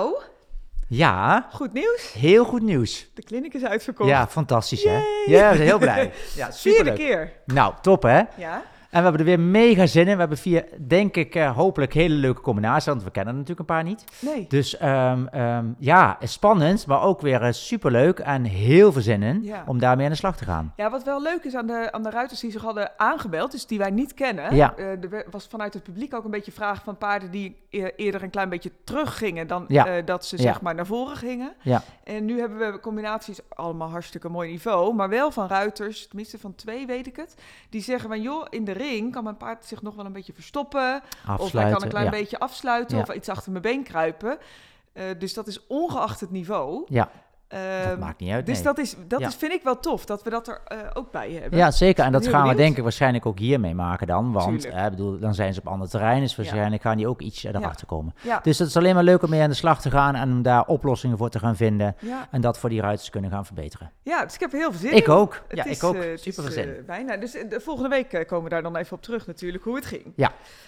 Nou, Ja, goed nieuws. heel goed nieuws. De kliniek is uitverkocht. Ja, fantastisch hè? Ja, we zijn heel blij. Ja, Vierde keer. Nou, top hè? Ja. En we hebben er weer mega zin in. We hebben vier, denk ik, eh, hopelijk hele leuke combinaties, want we kennen er natuurlijk een paar niet. Nee. Dus ehm, ehm, ja, spannend, maar ook weer eh, superleuk en heel veel zin in Ja. om daarmee aan de slag te gaan. Ja, wat wel leuk is aan de, aan de ruiters die zich hadden aangebeld, dus die wij niet kennen. Ja. eh, er was vanuit het publiek ook een beetje vraag van paarden die e- eerder een klein beetje teruggingen dan Ja. dat ze zeg maar naar voren gingen. Ja. En nu hebben we combinaties, allemaal hartstikke mooi niveau, maar wel van ruiters, tenminste van twee weet ik het, die zeggen van joh, in de ring kan mijn paard zich nog wel een beetje verstoppen. Of hij kan een klein ja. beetje afsluiten Ja. of iets achter mijn been kruipen. Eh, dus dat is ongeacht het niveau. Ja, dat Ehm, maakt niet uit. dus nee. dat, is, dat Ja. is, vind ik wel tof, dat we dat er eh, ook bij hebben. Ja, zeker. En dat gaan we denk ik waarschijnlijk ook hiermee maken dan. Want eh, bedoel, dan zijn ze op ander terrein, dus Ja. waarschijnlijk gaan die ook iets erachter komen. Ja. Dus het is alleen maar leuk om mee aan de slag te gaan en om daar oplossingen voor te gaan vinden. Ja. En dat voor die ruiters te kunnen gaan verbeteren. ja, dus ik heb er heel veel zin Ik in. ook. Het Ja, is, ik ook. eh, Super veel zin. eh, bijna. Dus de volgende week komen we daar dan even op terug natuurlijk, hoe het ging.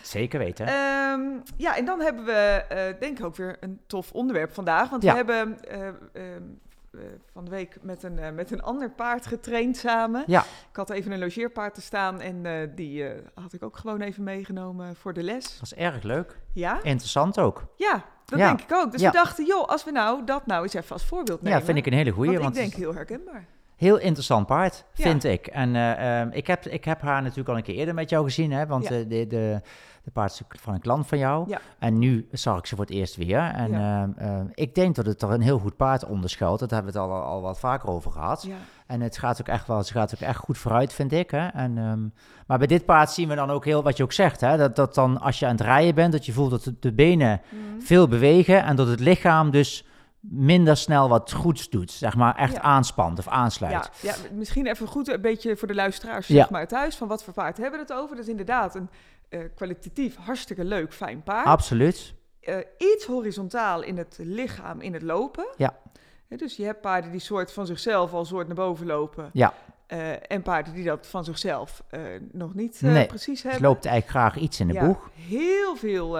Zeker weten. Ehm, ja, en dan hebben we denk ik ook weer een tof onderwerp vandaag. Want Ja. we hebben eh, ehm, eh, van de week met een, eh, met een ander paard getraind samen. Ja. Ik had even een logeerpaard te staan en eh, die eh, had ik ook gewoon even meegenomen voor de les. Dat was erg leuk. Ja, Interessant ook. ja dat Ja. denk ik ook. Dus Ja. we dachten, joh, als we nou dat nou eens even als voorbeeld nemen. Ja, vind ik een hele goeie. want Want, ik denk heel herkenbaar. heel interessant paard, vind ik. En eh, ehm, ik, heb, ik heb haar natuurlijk al een keer eerder met jou gezien. Hè, want eh, de, de, de paard is van een klant van jou. Ja. En nu zag ik ze voor het eerst weer. En Ja. ehm, ehm, ik denk dat het er een heel goed paard onder schuilt. Dat hebben we het al, al wat vaker over gehad. Ja. En het gaat ook echt wel, ze gaat ook echt goed vooruit, vind ik. Hè? En, ehm, maar bij dit paard zien we dan ook heel, wat je ook zegt, hè? Dat, dat dan als je aan het rijden bent, dat je voelt dat de, benen Mhm. veel bewegen en dat het lichaam dus minder snel wat goeds doet. Zeg maar echt Ja. aanspant of aansluit. Ja, ja, misschien even goed een beetje voor de luisteraars Ja. zeg maar, thuis. Van wat voor paard hebben we het over? Dat is inderdaad een eh, kwalitatief hartstikke leuk, fijn paard. Absoluut. Eh, iets horizontaal in het lichaam, in het lopen. Ja. Dus je hebt paarden die soort van zichzelf al soort naar boven lopen. Ja. Eh, en paarden die dat van zichzelf nog niet Nee, precies hebben. loopt eigenlijk graag iets in de Ja, boeg. Heel veel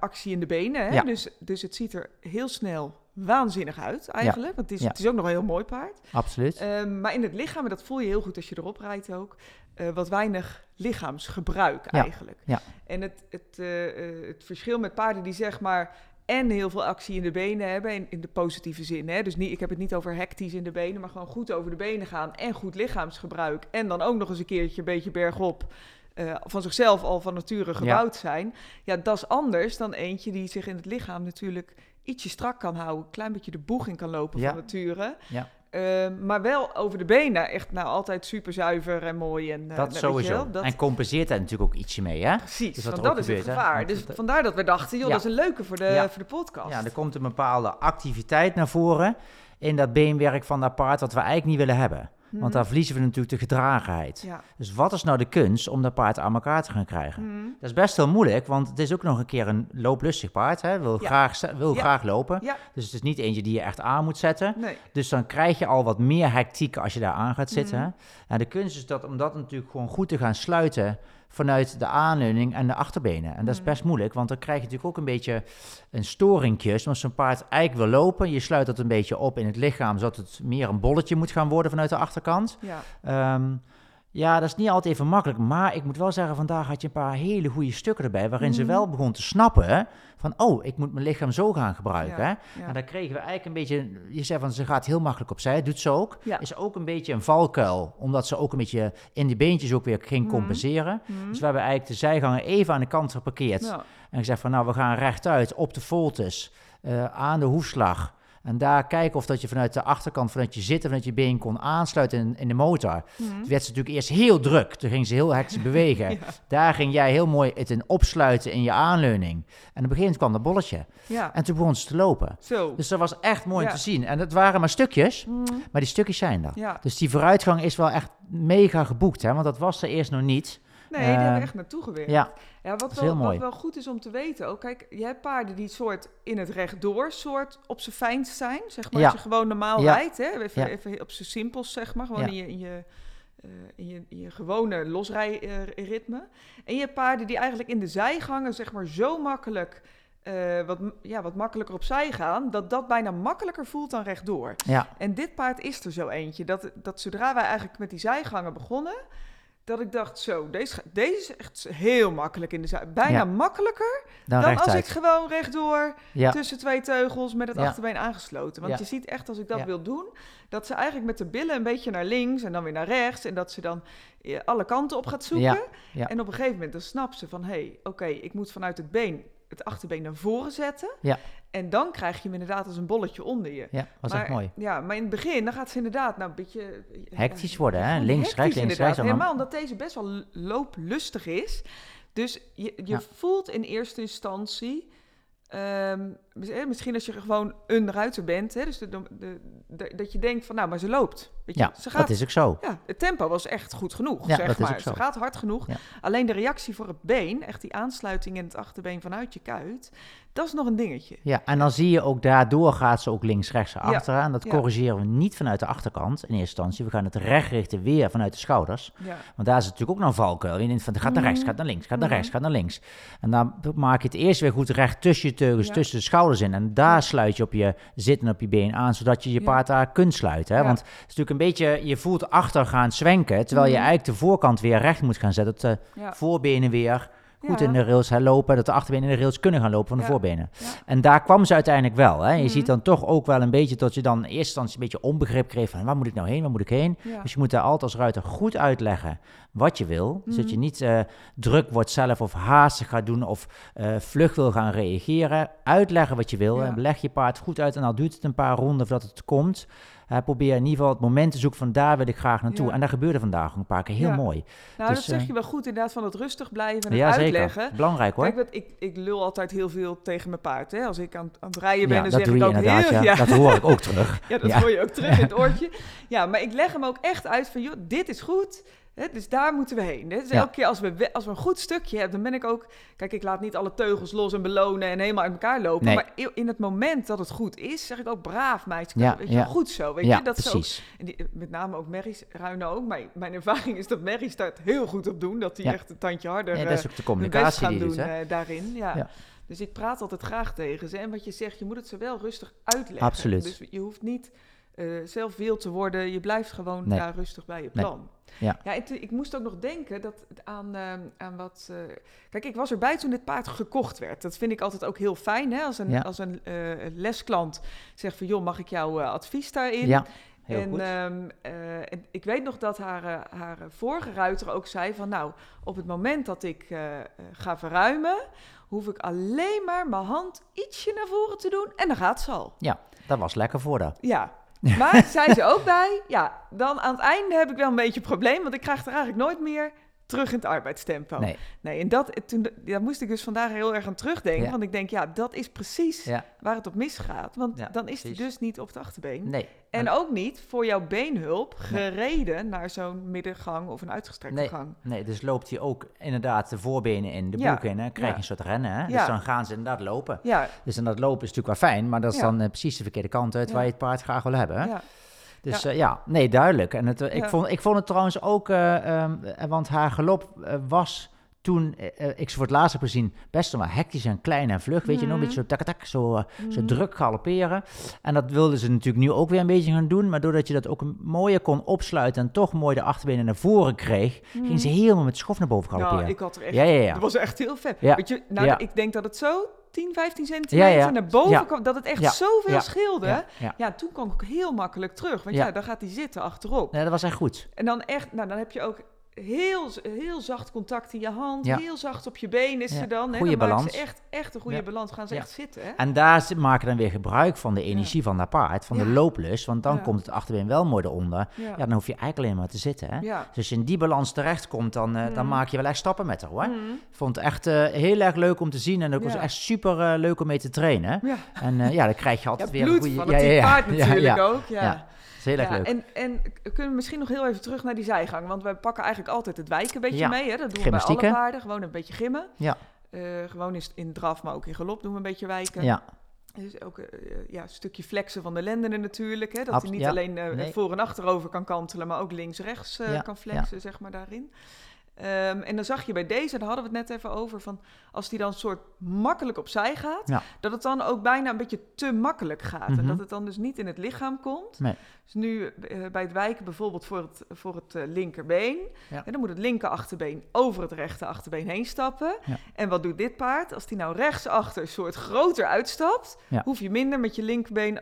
actie in de benen. Hè? Ja. Dus, dus het ziet er heel snel waanzinnig uit eigenlijk. Want het is, Ja. het is ook nog een heel mooi paard. Absoluut. Ehm, maar in het lichaam, en dat voel je heel goed als je erop rijdt ook, wat weinig lichaamsgebruik eigenlijk. ja. En het, het, eh, eh, het verschil met paarden die zeg maar en heel veel actie in de benen hebben, in, in de positieve zin. Hè? Dus niet, ik heb het niet over hectisch in de benen, maar gewoon goed over de benen gaan en goed lichaamsgebruik. En dan ook nog eens een keertje een beetje bergop. eh, van zichzelf al van nature gebouwd zijn. Ja, dat is anders dan eentje die zich in het lichaam natuurlijk ietsje strak kan houden. Een klein beetje de boeg in kan lopen Ja. van nature. Ja. Ehm, maar wel over de benen echt nou altijd super zuiver en mooi. En, eh, nou, dat je sowieso. dat, En compenseert daar natuurlijk ook ietsje mee, hè? precies, dus want dat is het gebeurt, hè? gevaar. Dus vandaar dat we dachten, joh, Ja. dat is een leuke voor de, Ja. voor de podcast. Ja, er komt een bepaalde activiteit naar voren in dat beenwerk van dat paard wat we eigenlijk niet willen hebben. Want Mhm. daar verliezen we natuurlijk de gedragenheid. Ja. Dus wat is nou de kunst om dat paard aan elkaar te gaan krijgen? Mhm. Dat is best wel moeilijk, want het is ook nog een keer een looplustig paard. Hè? Wil, Ja. graag, wil Ja. graag lopen. Dus het is niet eentje die je echt aan moet zetten. Nee. Dus dan krijg je al wat meer hectiek als je daar aan gaat zitten. Mhm. hè. En de kunst is dat om dat natuurlijk gewoon goed te gaan sluiten vanuit de aanleuning en de achterbenen. En dat is Mhm. best moeilijk, want dan krijg je natuurlijk ook een beetje een storingje. Als zo'n paard eigenlijk wil lopen, je sluit dat een beetje op in het lichaam, zodat het meer een bolletje moet gaan worden vanuit de achterkant. Ja. Ehm, ja, dat is niet altijd even makkelijk. Maar ik moet wel zeggen, vandaag had je een paar hele goede stukken erbij. Waarin ze Mhm. wel begon te snappen van, oh, ik moet mijn lichaam zo gaan gebruiken. Ja. En daar kregen we eigenlijk een beetje, je zei van, ze gaat heel makkelijk opzij. Doet ze ook. Ja. Is ook een beetje een valkuil. Omdat ze ook een beetje in die beentjes ook weer ging Mhm. compenseren. Mhm. Dus we hebben eigenlijk de zijgangen even aan de kant geparkeerd. En gezegd van, nou, we gaan rechtuit op de voltes, eh, aan de hoefslag. En daar kijken of dat je vanuit de achterkant, vanuit je zitten, vanuit je been kon aansluiten in, in de motor. Mhm. Toen werd ze natuurlijk eerst heel druk. Toen ging ze heel hectisch bewegen. Ja. Daar ging jij heel mooi het in opsluiten in je aanleuning. En op een gegeven moment kwam dat bolletje. ja. En toen begon ze te lopen. Zo. Dus dat was echt mooi Ja. te zien. En het waren maar stukjes, Mhm. maar die stukjes zijn er. Dus die vooruitgang is wel echt mega geboekt, hè? want dat was er eerst nog niet. Nee, daar hebben we Ehm, echt naartoe gewerkt. Ja, Ja, wat, wel, wat wel goed is om te weten ook. Kijk, je hebt paarden die soort in het rechtdoor soort op zijn fijnst zijn. Zeg maar Ja. als je gewoon normaal Ja. rijdt. Hè? Even, Ja. even op zijn simpels, zeg maar. Gewoon in, je, in, je, eh, in, je, in je gewone losrijritme. en je hebt paarden die eigenlijk in de zijgangen zeg maar zo makkelijk eh, wat, ja, wat makkelijker opzij gaan, dat dat bijna makkelijker voelt dan rechtdoor. Ja, En dit paard is er zo eentje. Dat, dat zodra wij eigenlijk met die zijgangen begonnen, dat ik dacht, zo, deze, deze is echt heel makkelijk in de zij. Bijna Ja. makkelijker dan, dan als ik gewoon rechtdoor Ja, tussen twee teugels met het Ja. achterbeen aangesloten. Want je ziet echt als ik dat wil doen, dat ze eigenlijk met de billen een beetje naar links en dan weer naar rechts. En dat ze dan eh, alle kanten op gaat zoeken. En op een gegeven moment dan snapt ze van, hé, hey, oké, ik moet vanuit het been het achterbeen naar voren zetten. Ja. En dan krijg je hem inderdaad als een bolletje onder je. ja, was maar, echt mooi. Ja, maar in het begin dan gaat ze inderdaad nou, een beetje... eh, Hectisch worden, hè? Links, rechts, links, rechts, Helemaal omdat deze best wel looplustig is. Dus je, je Ja. voelt in eerste instantie... ehm, eh, misschien als je gewoon een ruiter bent, hè, dus de, de, de- dat je denkt van, nou, maar ze loopt. Weet je, Ja, ze gaat, dat is ook zo. ja, het tempo was echt goed genoeg, Ja, zeg dat is maar. ook zo. Ze gaat hard genoeg. Ja. Alleen de reactie voor het been, echt die aansluiting in het achterbeen vanuit je kuit, dat is nog een dingetje. Ja, en dan zie je ook daardoor gaat ze ook links-rechts achteraan. Dat corrigeren we niet vanuit de achterkant in eerste instantie. We gaan het recht richten weer vanuit de schouders. Ja, Want daar is natuurlijk ook nog een valkuil. Je denkt van, het gaat naar rechts, Mhm. gaat naar links, gaat naar Mhm. rechts, gaat naar links. En dan maak je het eerst weer goed recht tussen je teugels, tussen de schouders in. En daar sluit je op je zitten op je been aan, zodat je je paard daar kunt sluiten. Hè? Want het is natuurlijk een beetje, je voelt achter gaan zwenken, terwijl je Mhm. eigenlijk de voorkant weer recht moet gaan zetten. Dat de voorbenen weer goed in de rails hè, lopen, dat de achterbenen in de rails kunnen gaan lopen van de voorbenen. En daar kwam ze uiteindelijk wel. Hè? Je Mhm. ziet dan toch ook wel een beetje dat je dan in eerste instantie een beetje onbegrip kreeg van waar moet ik nou heen, waar moet ik heen? Dus je moet daar altijd als ruiter goed uitleggen wat je wil. Dus dat je Mhm. niet eh, druk wordt zelf of haastig gaat doen of eh, vlug wil gaan reageren. Uitleggen wat je wil Ja. en leg je paard goed uit en al duurt het een paar ronden voordat het komt. Eh, probeer in ieder geval het moment te zoeken van daar wil ik graag naartoe. Ja. En dat gebeurde vandaag een paar keer heel Ja. mooi. Nou, Dus, dat zeg je wel goed inderdaad, van het rustig blijven en het ja, uitleggen. zeker. Belangrijk hoor. Kijk, ik, ik lul altijd heel veel tegen mijn paard. Hè? Als ik aan, aan het rijden ben, dan zeg ik je ook heel... Ja. Dat hoor ik ook terug. Ja, dat hoor je ook terug in het oortje. Ja, maar ik leg hem ook echt uit van, joh, dit is goed. Dus daar moeten we heen. Dus Ja. elke keer als we, als we een goed stukje hebben, dan ben ik ook... Kijk, ik laat niet alle teugels los en belonen en helemaal uit elkaar lopen. Nee. Maar in het moment dat het goed is, zeg ik ook braaf, meisje. Ja, weet je, ja. goed zo. Weet je, dat precies. en die, met name ook Merries, Ruinen ook. Maar mijn ervaring is dat Merries daar het heel goed op doen. Dat die echt een tandje harder Ja, eh, dat is ook de communicatie gaan die doen eh, daarin. Ja. Ja. Dus ik praat altijd graag tegen ze. En wat je zegt, je moet het ze wel rustig uitleggen. Absoluut. Dus je hoeft niet eh, zelf wild te worden. Je blijft gewoon Nee. daar rustig bij je Nee. plan. Ja. ja en ik moest ook nog denken dat het aan, eh, aan wat... eh, kijk, ik was erbij toen dit paard gekocht werd. Dat vind ik altijd ook heel fijn. Hè? Als een, Ja. als een lesklant zegt van... joh, mag ik jouw advies daarin? Ja, heel en, goed. ehm, eh, en ik weet nog dat haar, haar vorige ruiter ook zei van... nou, op het moment dat ik ga verruimen... hoef ik alleen maar mijn hand ietsje naar voren te doen en dan gaat ze al. dat was lekker voor dat. Ja, maar zei ze ook bij... ja, dan aan het einde heb ik wel een beetje een probleem... want ik krijg er eigenlijk nooit meer terug in het arbeidstempo. Nee, Nee, en dat, toen, daar moest ik dus vandaag heel erg aan terugdenken. Ja. Want ik denk, ja, dat is precies ja, waar het op misgaat. Want Ja, dan is precies. dus niet op het achterbeen. nee. En ook niet voor jouw beenhulp Nee. gereden naar zo'n middengang of een uitgestrekte Nee. gang. Nee, dus loopt hij ook inderdaad de voorbenen in, de broek in. En krijg je een soort rennen. Hè? Dus dan gaan ze inderdaad lopen. Ja, Dus en dat lopen is natuurlijk wel fijn, maar dat is dan eh, precies de verkeerde kant uit waar je het paard graag wil hebben. Ja, Dus ja. ja, nee, duidelijk. En het, eh, ik, Ja. vond, ik vond het trouwens ook, eh, ehm, eh, want haar galop eh, was toen eh, eh, ik ze voor het laatst heb gezien, best wel hectisch en klein en vlug. Weet je, nog een Mhm. beetje zo tak tak zo, eh, zo Mhm. druk galopperen. En dat wilden ze natuurlijk nu ook weer een beetje gaan doen. Maar doordat je dat ook een mooier kon opsluiten en toch mooi de achterbenen naar voren kreeg, ging ze helemaal met schof naar boven galopperen. nou, ik had er echt... Ja, ja, ja. Dat was echt heel vet. Ja, Weet je, nou, ja. ik denk dat het zo 10, 15 centimeter Ja, ja. naar boven Ja. kwam, dat het echt Ja. zoveel Ja. scheelde. Ja, Ja. ja. toen kwam ik ook heel makkelijk terug. Want ja, Ja. dan gaat hij zitten achterop. Nee, dat was echt goed. En dan echt, nou, dan heb je ook heel, heel zacht contact in je hand. Ja. Heel zacht op je been is Ja. ze dan. hè. Dan maken balans. Ze echt, echt een goede Ja. balans. Gaan ze Ja. echt zitten, hè? En daar maken dan weer gebruik van de energie van dat paard, van de Ja. looplust. Want dan Ja. komt het achterbeen wel mooi eronder. Ja. Ja, dan hoef je eigenlijk alleen maar te zitten. Hè? Ja. Dus als je in die balans terechtkomt, dan, eh, dan Mm. maak je wel echt stappen met haar hoor. Mhm. Ik vond het echt eh, heel erg leuk om te zien en ook was Ja. echt super eh, leuk om mee te trainen. Ja. En ja, dan krijg je Ja, altijd weer een goede... van paard ja, natuurlijk ja, ook. Ja. Is heel erg Ja, leuk. En, en kunnen we misschien nog heel even terug naar die zijgang? Want wij pakken eigenlijk altijd het wijken een beetje Ja. mee. Hè? Dat doen we bij alle paarden. Gewoon een beetje gimmen. Ja. Eh, gewoon is in draf, maar ook in galop doen we een beetje wijken. Ja, Dus ook eh, ja, een stukje flexen van de lendenen natuurlijk. Hè? Dat Abs- hij niet alleen eh, Nee. voor en achterover kan kantelen, maar ook links-rechts kan flexen, zeg maar, daarin. Ehm, en dan zag je bij deze, daar hadden we het net even over, van als die dan soort makkelijk opzij gaat, Ja. dat het dan ook bijna een beetje te makkelijk gaat. En Mhm. dat het dan dus niet in het lichaam komt. Nee. Dus nu eh, bij het wijken bijvoorbeeld voor het, voor het eh, linkerbeen, Ja. en dan moet het linker achterbeen over het rechter achterbeen heen stappen. Ja. En wat doet dit paard? Als die nou rechtsachter soort groter uitstapt, hoef je minder met je linkerbeen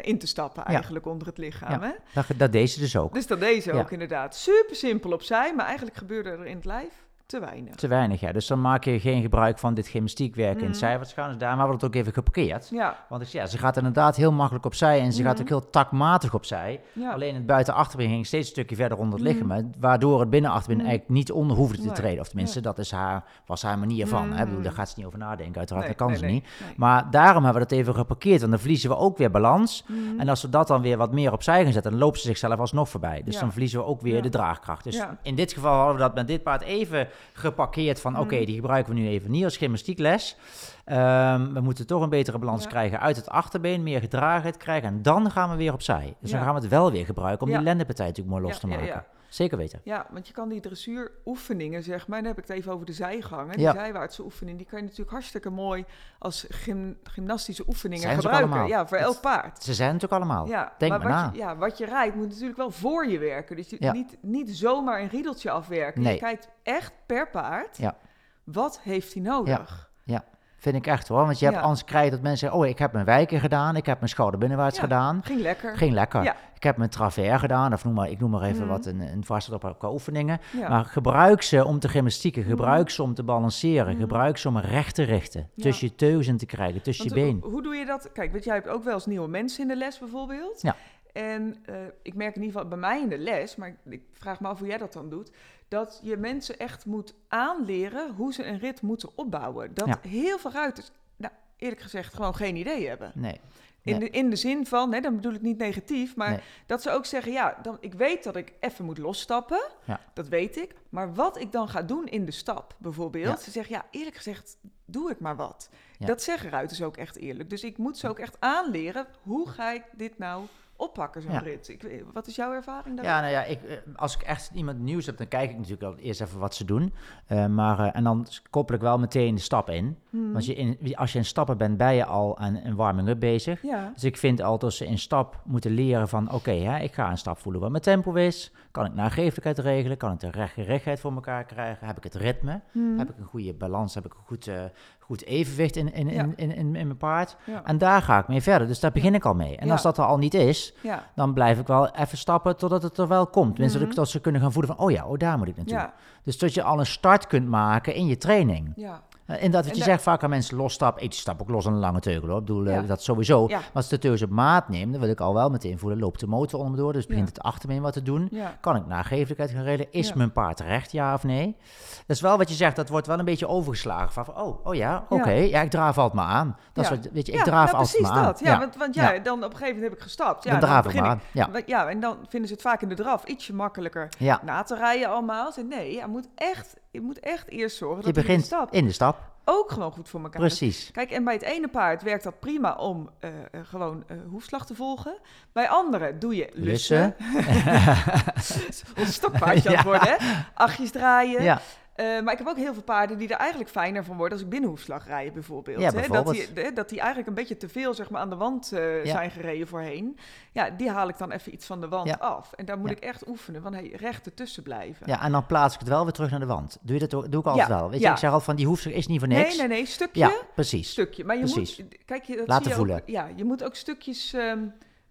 in te stappen Ja. eigenlijk onder het lichaam. Ja. Hè? Dat, dat deed ze dus ook. Dus dat deze Ja. ook inderdaad. Super simpel opzij, maar eigenlijk gebeurde er in het lijf te weinig. Te weinig, ja. Dus dan maak je geen gebruik van dit gymnastiekwerk in Mhm. het zijwaarts gaan. Dus daarom hebben we het ook even geparkeerd. Ja, Want zeg, ja, ze gaat inderdaad heel makkelijk opzij en ze gaat Mhm. ook heel takmatig opzij. ja. Alleen het buiten-achterbeen ging steeds een stukje verder onder het Mhm. lichaam. Waardoor het binnen-achterbeen Mhm. eigenlijk niet onder hoefde te Nee. treden. Of tenminste, dat is haar, was haar manier van. Hè? Bedoel, Mhm. daar gaat ze niet over nadenken. Uiteraard, Nee, dat kan nee, ze niet. Maar daarom hebben we dat even geparkeerd. Want dan verliezen we ook weer balans. Mhm. En als we dat dan weer wat meer opzij gaan zetten, dan loopt ze zichzelf alsnog voorbij. Dus Ja. dan verliezen we ook weer de draagkracht. Dus in dit geval hadden we dat met dit paard even geparkeerd van... oké, Mhm. die gebruiken we nu even niet als gymnastiekles. Ehm, we moeten toch een betere balans Ja. krijgen uit het achterbeen, meer gedragenheid krijgen. En dan gaan we weer opzij. Dus dan gaan we het wel weer gebruiken om die lendenpartij natuurlijk mooi los te maken. Zeker weten. Ja, want je kan die dressuuroefeningen, zeg maar, dan heb ik het even over de zijgangen, die Ja. zijwaartse oefening, die kan je natuurlijk hartstikke mooi als gym, gymnastische oefeningen Zijn gebruiken. Ja, voor Het- elk paard. Ze zijn natuurlijk allemaal. Ja, Denk maar maar wat na. Je, ja, wat je rijdt moet natuurlijk wel voor je werken. Dus je, Ja. niet, niet zomaar een riedeltje afwerken. Nee. Je kijkt echt per paard. Ja. Wat heeft hij nodig? Vind ik echt hoor. Want je hebt Ja. anders krijg je dat mensen zeggen... oh, ik heb mijn wijken gedaan, ik heb mijn schouder binnenwaarts Ja. gedaan. Ging lekker. Ging lekker. Ja. Ik heb mijn travers gedaan, of noem maar, ik noem maar even Mhm. wat een, een vaststelling op qua oefeningen. Maar gebruik ze om te gymnastieken, gebruik Mhm. ze om te balanceren, Mhm. gebruik ze om recht te richten. Tussen je teugels in te krijgen, tussen Want je been. Hoe, doe je dat? Kijk, weet jij hebt ook wel eens nieuwe mensen in de les bijvoorbeeld. Ja. En eh, ik merk in ieder geval bij mij in de les, maar ik, vraag me af hoe jij dat dan doet, dat je mensen echt moet aanleren hoe ze een rit moeten opbouwen. Dat Ja. heel veel ruiters, nou eerlijk gezegd, gewoon geen idee hebben. Nee. In, Nee. de, in de zin van, hè, dan bedoel ik niet negatief, maar Nee. dat ze ook zeggen, ja, dan, ik weet dat ik even moet losstappen, Ja. dat weet ik. Maar wat ik dan ga doen in de stap, bijvoorbeeld, Ja. ze zeggen, ja, eerlijk gezegd, doe ik maar wat. Ja. Dat zeggen ruiters ook echt eerlijk. Dus ik moet ze ook echt aanleren, hoe ga ik dit nou oppakken, zo'n Ja. rit? Ik, weet- wat is jouw ervaring daarin? Ja, nou ja, ik, eh, als ik echt iemand nieuws heb, dan kijk ik natuurlijk al eerst even wat ze doen. Eh, maar, eh, en dan koppel ik wel meteen de stap in. Hmm. Want je in, als je in stappen bent, ben je al aan een warming-up bezig. Ja, Dus ik vind altijd dat ze in stap moeten leren van... oké, hè, ik ga een stap voelen wat mijn tempo is. Kan ik nageeflijkheid regelen? Kan ik de recht- rechtheid voor elkaar krijgen? Heb ik het ritme? Hmm. Heb ik een goede balans? Heb ik een goed, eh, goed evenwicht in, in, Ja. in, in, in, in mijn paard? ja. En daar ga ik mee verder. Dus daar begin ik al mee. En Ja. als dat er al niet is, dan blijf ik wel even stappen totdat het er wel komt. Tenminste, Mhm. dat ze kunnen gaan voelen van... oh ja, oh, daar moet ik naartoe. Dus dat je al een start kunt maken in je training. ja, En dat wat je zegt vaak aan mensen, losstap, ik stap ook los aan een lange teugel hoor. Ik bedoel, eh, Ja. dat sowieso. Ja. Maar als de teugels op maat neemt, dan wil ik al wel meteen voelen, loopt de motor onder me door, dus begint het achterbeen wat te doen. ja. Kan ik nageeflijkheid gaan regelen? Is mijn paard recht, ja of nee? Dat is wel wat je zegt, dat wordt wel een beetje overgeslagen. Van, oh, oh ja, oké, ja. ik draaf altijd maar aan. Dat is wat, weet je, ik draaf ja, altijd precies maar aan. dat. Ja, Want, want ja, dan op een gegeven moment heb ik gestapt. Ja, dan draaf ik maar aan. Ja. Ja, en dan vinden ze het vaak in de draf ietsje makkelijker na te rijden allemaal. Ze, nee, je moet, echt, je moet echt eerst zorgen je dat je de begint stap in de stap. ook gewoon goed voor elkaar. Precies. Kijk, en bij het ene paard werkt dat prima om eh, eh, gewoon eh, hoefslag te volgen. Bij andere doe je lussen. Ons stokpaardje Ja. worden, hè? Achtjes draaien. Ja, Eh, maar ik heb ook heel veel paarden die er eigenlijk fijner van worden als ik binnenhoefslag rijden bijvoorbeeld. Ja, hè? Dat, die, dat die eigenlijk een beetje te veel zeg maar, aan de wand eh, Ja. zijn gereden voorheen. Ja, die haal ik dan even iets van de wand Ja. af. En daar moet ik echt oefenen, want hey, recht ertussen blijven. ja, en dan plaats ik het wel weer terug naar de wand. Doe je dat? Doe ik altijd wel. Weet je, ik zeg altijd van, die hoefstuk is niet voor niks. nee, nee, nee, stukje. Ja, precies. Stukje. Maar je Precies. moet, kijk, je, dat Laten zie je voelen. Ook, ja, je moet ook stukjes, ehm,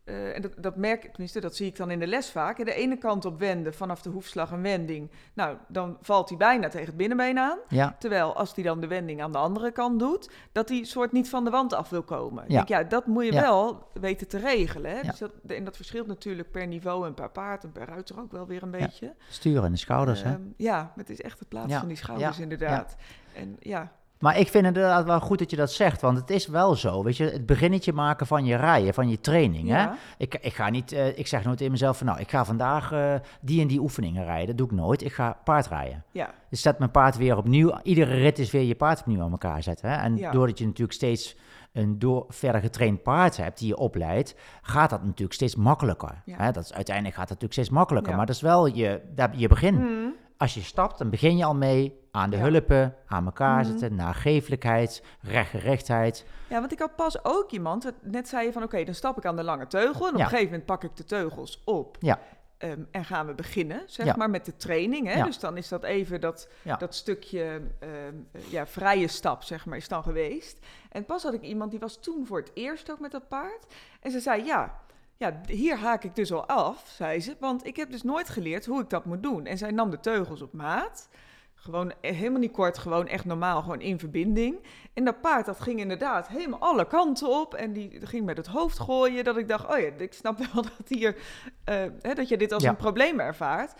eh, en dat, dat merk ik, tenminste, dat zie ik dan in de les vaak. De ene kant op wenden, vanaf de hoefslag een wending. Nou, dan valt hij bijna tegen het binnenbeen aan. Ja, Terwijl als hij dan de wending aan de andere kant doet, dat hij soort niet van de wand af wil komen. Ja. Denk, ja, dat moet je Ja. wel weten te regelen. Hè? Dus dat, en dat verschilt natuurlijk per niveau en per paard en per ruiter ook wel weer een beetje. sturen in de schouders, hè. Ehm, ja, het is echt het plaatsen van die schouders Ja. inderdaad. En ja, Maar ik vind het inderdaad wel goed dat je dat zegt, want het is wel zo, weet je, het beginnetje maken van je rijden, van je training, hè. Ik, ik ga niet, eh, ik zeg nooit tegen mezelf van, nou, ik ga vandaag eh, die en die oefeningen rijden, dat doe ik nooit. Ik ga paardrijden. ja, Dus zet mijn paard weer opnieuw, iedere rit is weer je paard opnieuw aan elkaar zetten, hè. En Ja. doordat je natuurlijk steeds een door, verder getraind paard hebt die je opleidt, gaat dat natuurlijk steeds makkelijker. Ja. Hè? Dat is, uiteindelijk gaat het natuurlijk steeds makkelijker, maar dat is wel je, daar, je begin. Mm, als je stapt, dan begin je al mee aan de Ja. hulpen, aan elkaar Mhm. zitten, nageeflijkheid, rechtgerichtheid. Ja, want ik had pas ook iemand, net zei je van oké, dan stap ik aan de lange teugel en op Ja. een gegeven moment pak ik de teugels op. Ja. Ehm, en gaan we beginnen, zeg Ja. maar, met de training. Hè? Dus dan is dat even dat, Ja. dat stukje ehm, eh, ja, vrije stap, zeg maar, is dan geweest. En pas had ik iemand, die was toen voor het eerst ook met dat paard. En ze zei, ja, ja, hier haak ik dus al af, zei ze. Want ik heb dus nooit geleerd hoe ik dat moet doen. En zij nam de teugels op maat. Gewoon eh, helemaal niet kort, gewoon echt normaal, gewoon in verbinding. En dat paard, dat ging inderdaad helemaal alle kanten op. En die ging met het hoofd gooien. Dat ik dacht, oh ja, ik snap wel dat, hier, eh, hè, dat je dit als Ja. een probleem ervaart.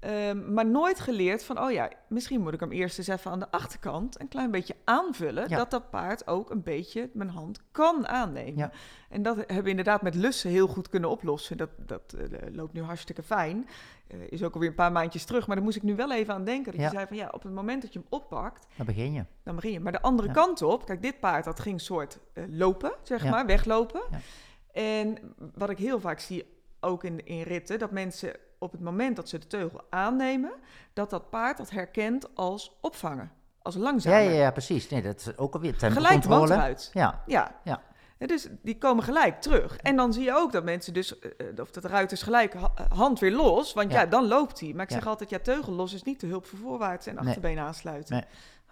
Ehm, maar nooit geleerd van, oh ja, misschien moet ik hem eerst eens even aan de achterkant een klein beetje aanvullen. Ja. Dat dat paard ook een beetje mijn hand kan aannemen. Ja. En dat hebben we inderdaad met lussen heel goed kunnen oplossen. Dat, dat eh, loopt nu hartstikke fijn. Eh, is ook alweer een paar maandjes terug. Maar daar moest ik nu wel even aan denken. Dat Ja. je zei van ja, op het moment dat je hem oppakt, Dan begin je. dan begin je. Maar de andere kant op, kijk, dit paard dat ging soort eh, lopen, zeg maar, weglopen. Ja. En wat ik heel vaak zie, ook in, in ritten, dat mensen op het moment dat ze de teugel aannemen, dat dat paard dat herkent als opvangen, als Ja, langzamer. ja, ja, precies. Nee, dat is ook alweer Gelijk tempocontrole. eruit. Ja, Ja. Ja. Ja, Dus die komen gelijk terug. En dan zie je ook dat mensen dus, eh, eh, of dat de ruiters gelijk ha- hand weer los, want ja, Ja. dan loopt hij. Maar ik Ja. zeg altijd, ja, teugel los is niet de hulp voor voorwaarts en Nee. achterbeen aansluiten. Nee.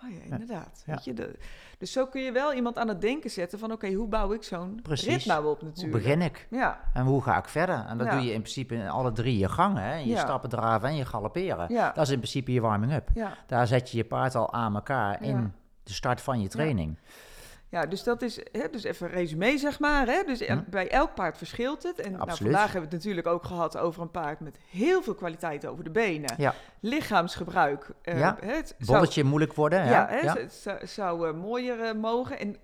Oh ja, inderdaad. Ja. Weet je, de, dus zo kun je wel iemand aan het denken zetten van, oké, hoe bouw ik zo'n rit nou op hoe natuurlijk. begin ik? Ja, En hoe ga ik verder? En dat Ja. doe je in principe in alle drie je gangen. Hè? Je stappen, draven en je galopperen. ja, Dat is in principe je warming-up. ja. Daar zet je je paard al aan elkaar in de start van je training. Ja, dus dat is, hè, dus even een resume zeg maar. Hè? Dus el- Hm. bij elk paard verschilt het. En nou, vandaag hebben we het natuurlijk ook gehad over een paard met heel veel kwaliteit over de benen. Ja. Lichaamsgebruik. eh, Ja. hè, het zou- Bolletje moeilijk worden. Ja, hè, Ja. Het zou, zou, eh, mooier eh, mogen. En,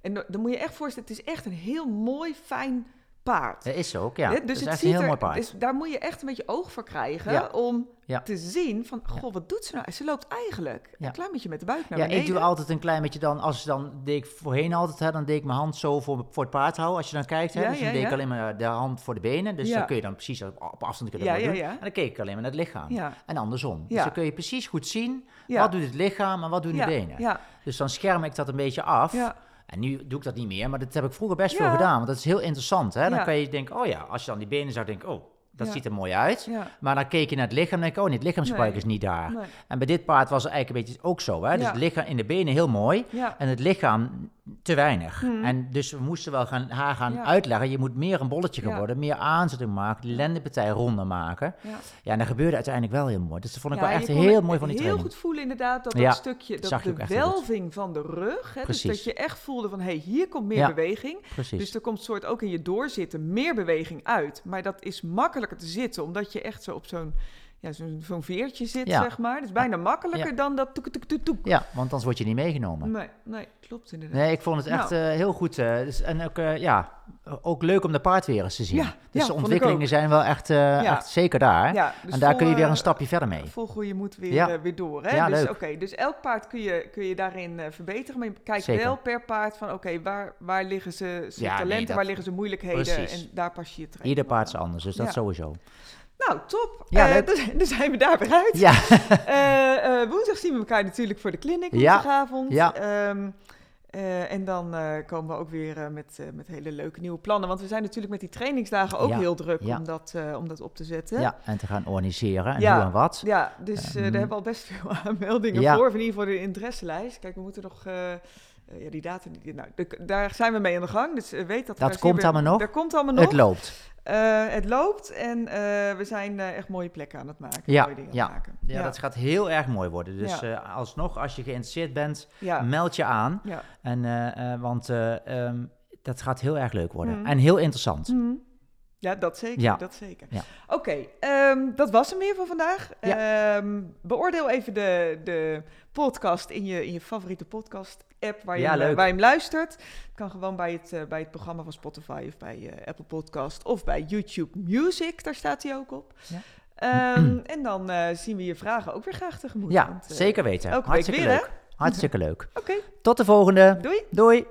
en dan- dan moet je echt voorstellen, het is echt een heel mooi, fijn paard. Dat is zo ook, ja. Dat dus is het ziet een heel er, mooi paard. dus daar moet je echt een beetje oog voor krijgen Ja. om Ja. te zien van, goh, wat doet ze nou? Ze loopt eigenlijk Ja. een klein beetje met de buik naar Ja, beneden. ik doe altijd een klein beetje dan, als dan deed ik voorheen altijd, hè, dan deed ik mijn hand zo voor, voor het paard houden. Als je dan kijkt, hè, Ja, dus dan ja, deed ik ja. alleen maar de hand voor de benen. Dus Ja. dan kun je dan precies op, afstand kunnen Ja, ja, doen. ja. En dan keek ik alleen maar naar het lichaam. Ja, En andersom. Dus Ja. dan kun je precies goed zien, ja. wat doet het lichaam en wat doen ja, de benen. Ja, Dus dan scherm ik dat een beetje af. En nu doe ik dat niet meer, maar dat heb ik vroeger best veel gedaan. Want dat is heel interessant. Hè? Dan kan je denken, oh ja, als je dan die benen zou denken, oh, dat Ja. ziet er mooi uit. ja. Maar dan keek je naar het lichaam en denk ik, oh het lichaamsgebruik Nee. is niet daar. Nee. En bij dit paard was het eigenlijk een beetje ook zo. Hè? Dus Ja. het lichaam in de benen heel mooi en het lichaam te weinig. Mhm. En dus we moesten wel gaan, haar gaan Ja. uitleggen, je moet meer een bolletje gaan Ja. worden, meer aanzetting maken, de lendenpartij ronder maken. ja. Ja, en dat gebeurde uiteindelijk wel heel mooi. Dus dat vond ik wel echt heel mooi van die Heel training. goed voelen inderdaad dat Ja, dat stukje, dat de heel welving van de rug, hè, dus dat je echt voelde van, hé, hey, hier komt meer beweging. Precies. Dus er komt soort ook in je doorzitten meer beweging uit. Maar dat is makkelijker te zitten, omdat je echt zo op zo'n ja, zo'n veertje zit, Ja. zeg maar. Het is bijna makkelijker Ja. dan dat toek, toek, toek, toek. Ja, want anders word je niet meegenomen. Nee, nee, klopt inderdaad. Nee, ik vond het echt Nou. eh, heel goed. eh, dus, en ook, eh, ja, ook leuk om de paard weer eens te zien. Ja, dus de ontwikkelingen zijn wel echt, echt zeker daar. Dus en daar vol, kun je weer een stapje verder mee. Vol goede moed weer, weer door. Hè? Ja, dus leuk. oké, dus elk paard kun je, kun je daarin verbeteren. Maar je kijkt Zeker. wel per paard van oké, waar, waar liggen ze nee, talenten, dat- waar liggen ze moeilijkheden. Precies. En daar pas je je Ieder paard is anders, dus dat sowieso. Nou, top. Ja, dus, dus zijn we daar weer uit. Ja, Eh, eh, woensdag zien we elkaar natuurlijk voor de clinic Ja, woensdagavond. ja. Ehm, eh, en dan komen we ook weer met, met hele leuke nieuwe plannen. Want we zijn natuurlijk met die trainingsdagen ook Ja, heel druk om, dat, om dat op te zetten. ja, en te gaan organiseren en Ja. hoe en wat. Ja, dus daar Ehm, hebben we al best veel aanmeldingen voor. Of in ieder geval de interesselijst. Kijk, we moeten nog... eh, ja, die data, die, nou, de- daar zijn we mee aan de gang. Dus eh, weet dat... Dat komt allemaal nog. Dat komt allemaal nog. Het loopt. Eh, het loopt en we zijn echt mooie plekken aan het maken. Ja, mooie dingen ja. aan het maken. Ja, dat gaat heel erg mooi worden. Dus Ja. alsnog, als je geïnteresseerd bent, ja. meld je aan. ja. En, want eh, ehm, dat gaat heel erg leuk worden. Mhm. En heel interessant. Mhm. Ja, dat zeker. Ja. Dat zeker. Ja. Oké, ehm, dat was hem weer voor vandaag. Ehm, beoordeel even de, de podcast in je, in je favoriete podcast-app waar, je hem, waar je hem luistert. kan gewoon bij het, eh, bij het programma van Spotify of bij eh, Apple Podcast of bij YouTube Music. Daar staat hij ook op. Ja. Ehm, en dan eh, zien we je vragen ook weer graag tegemoet. Ja, want, zeker weten. Hartstikke weer, leuk. Hartstikke leuk. Oké, Tot de volgende. doei! Doei.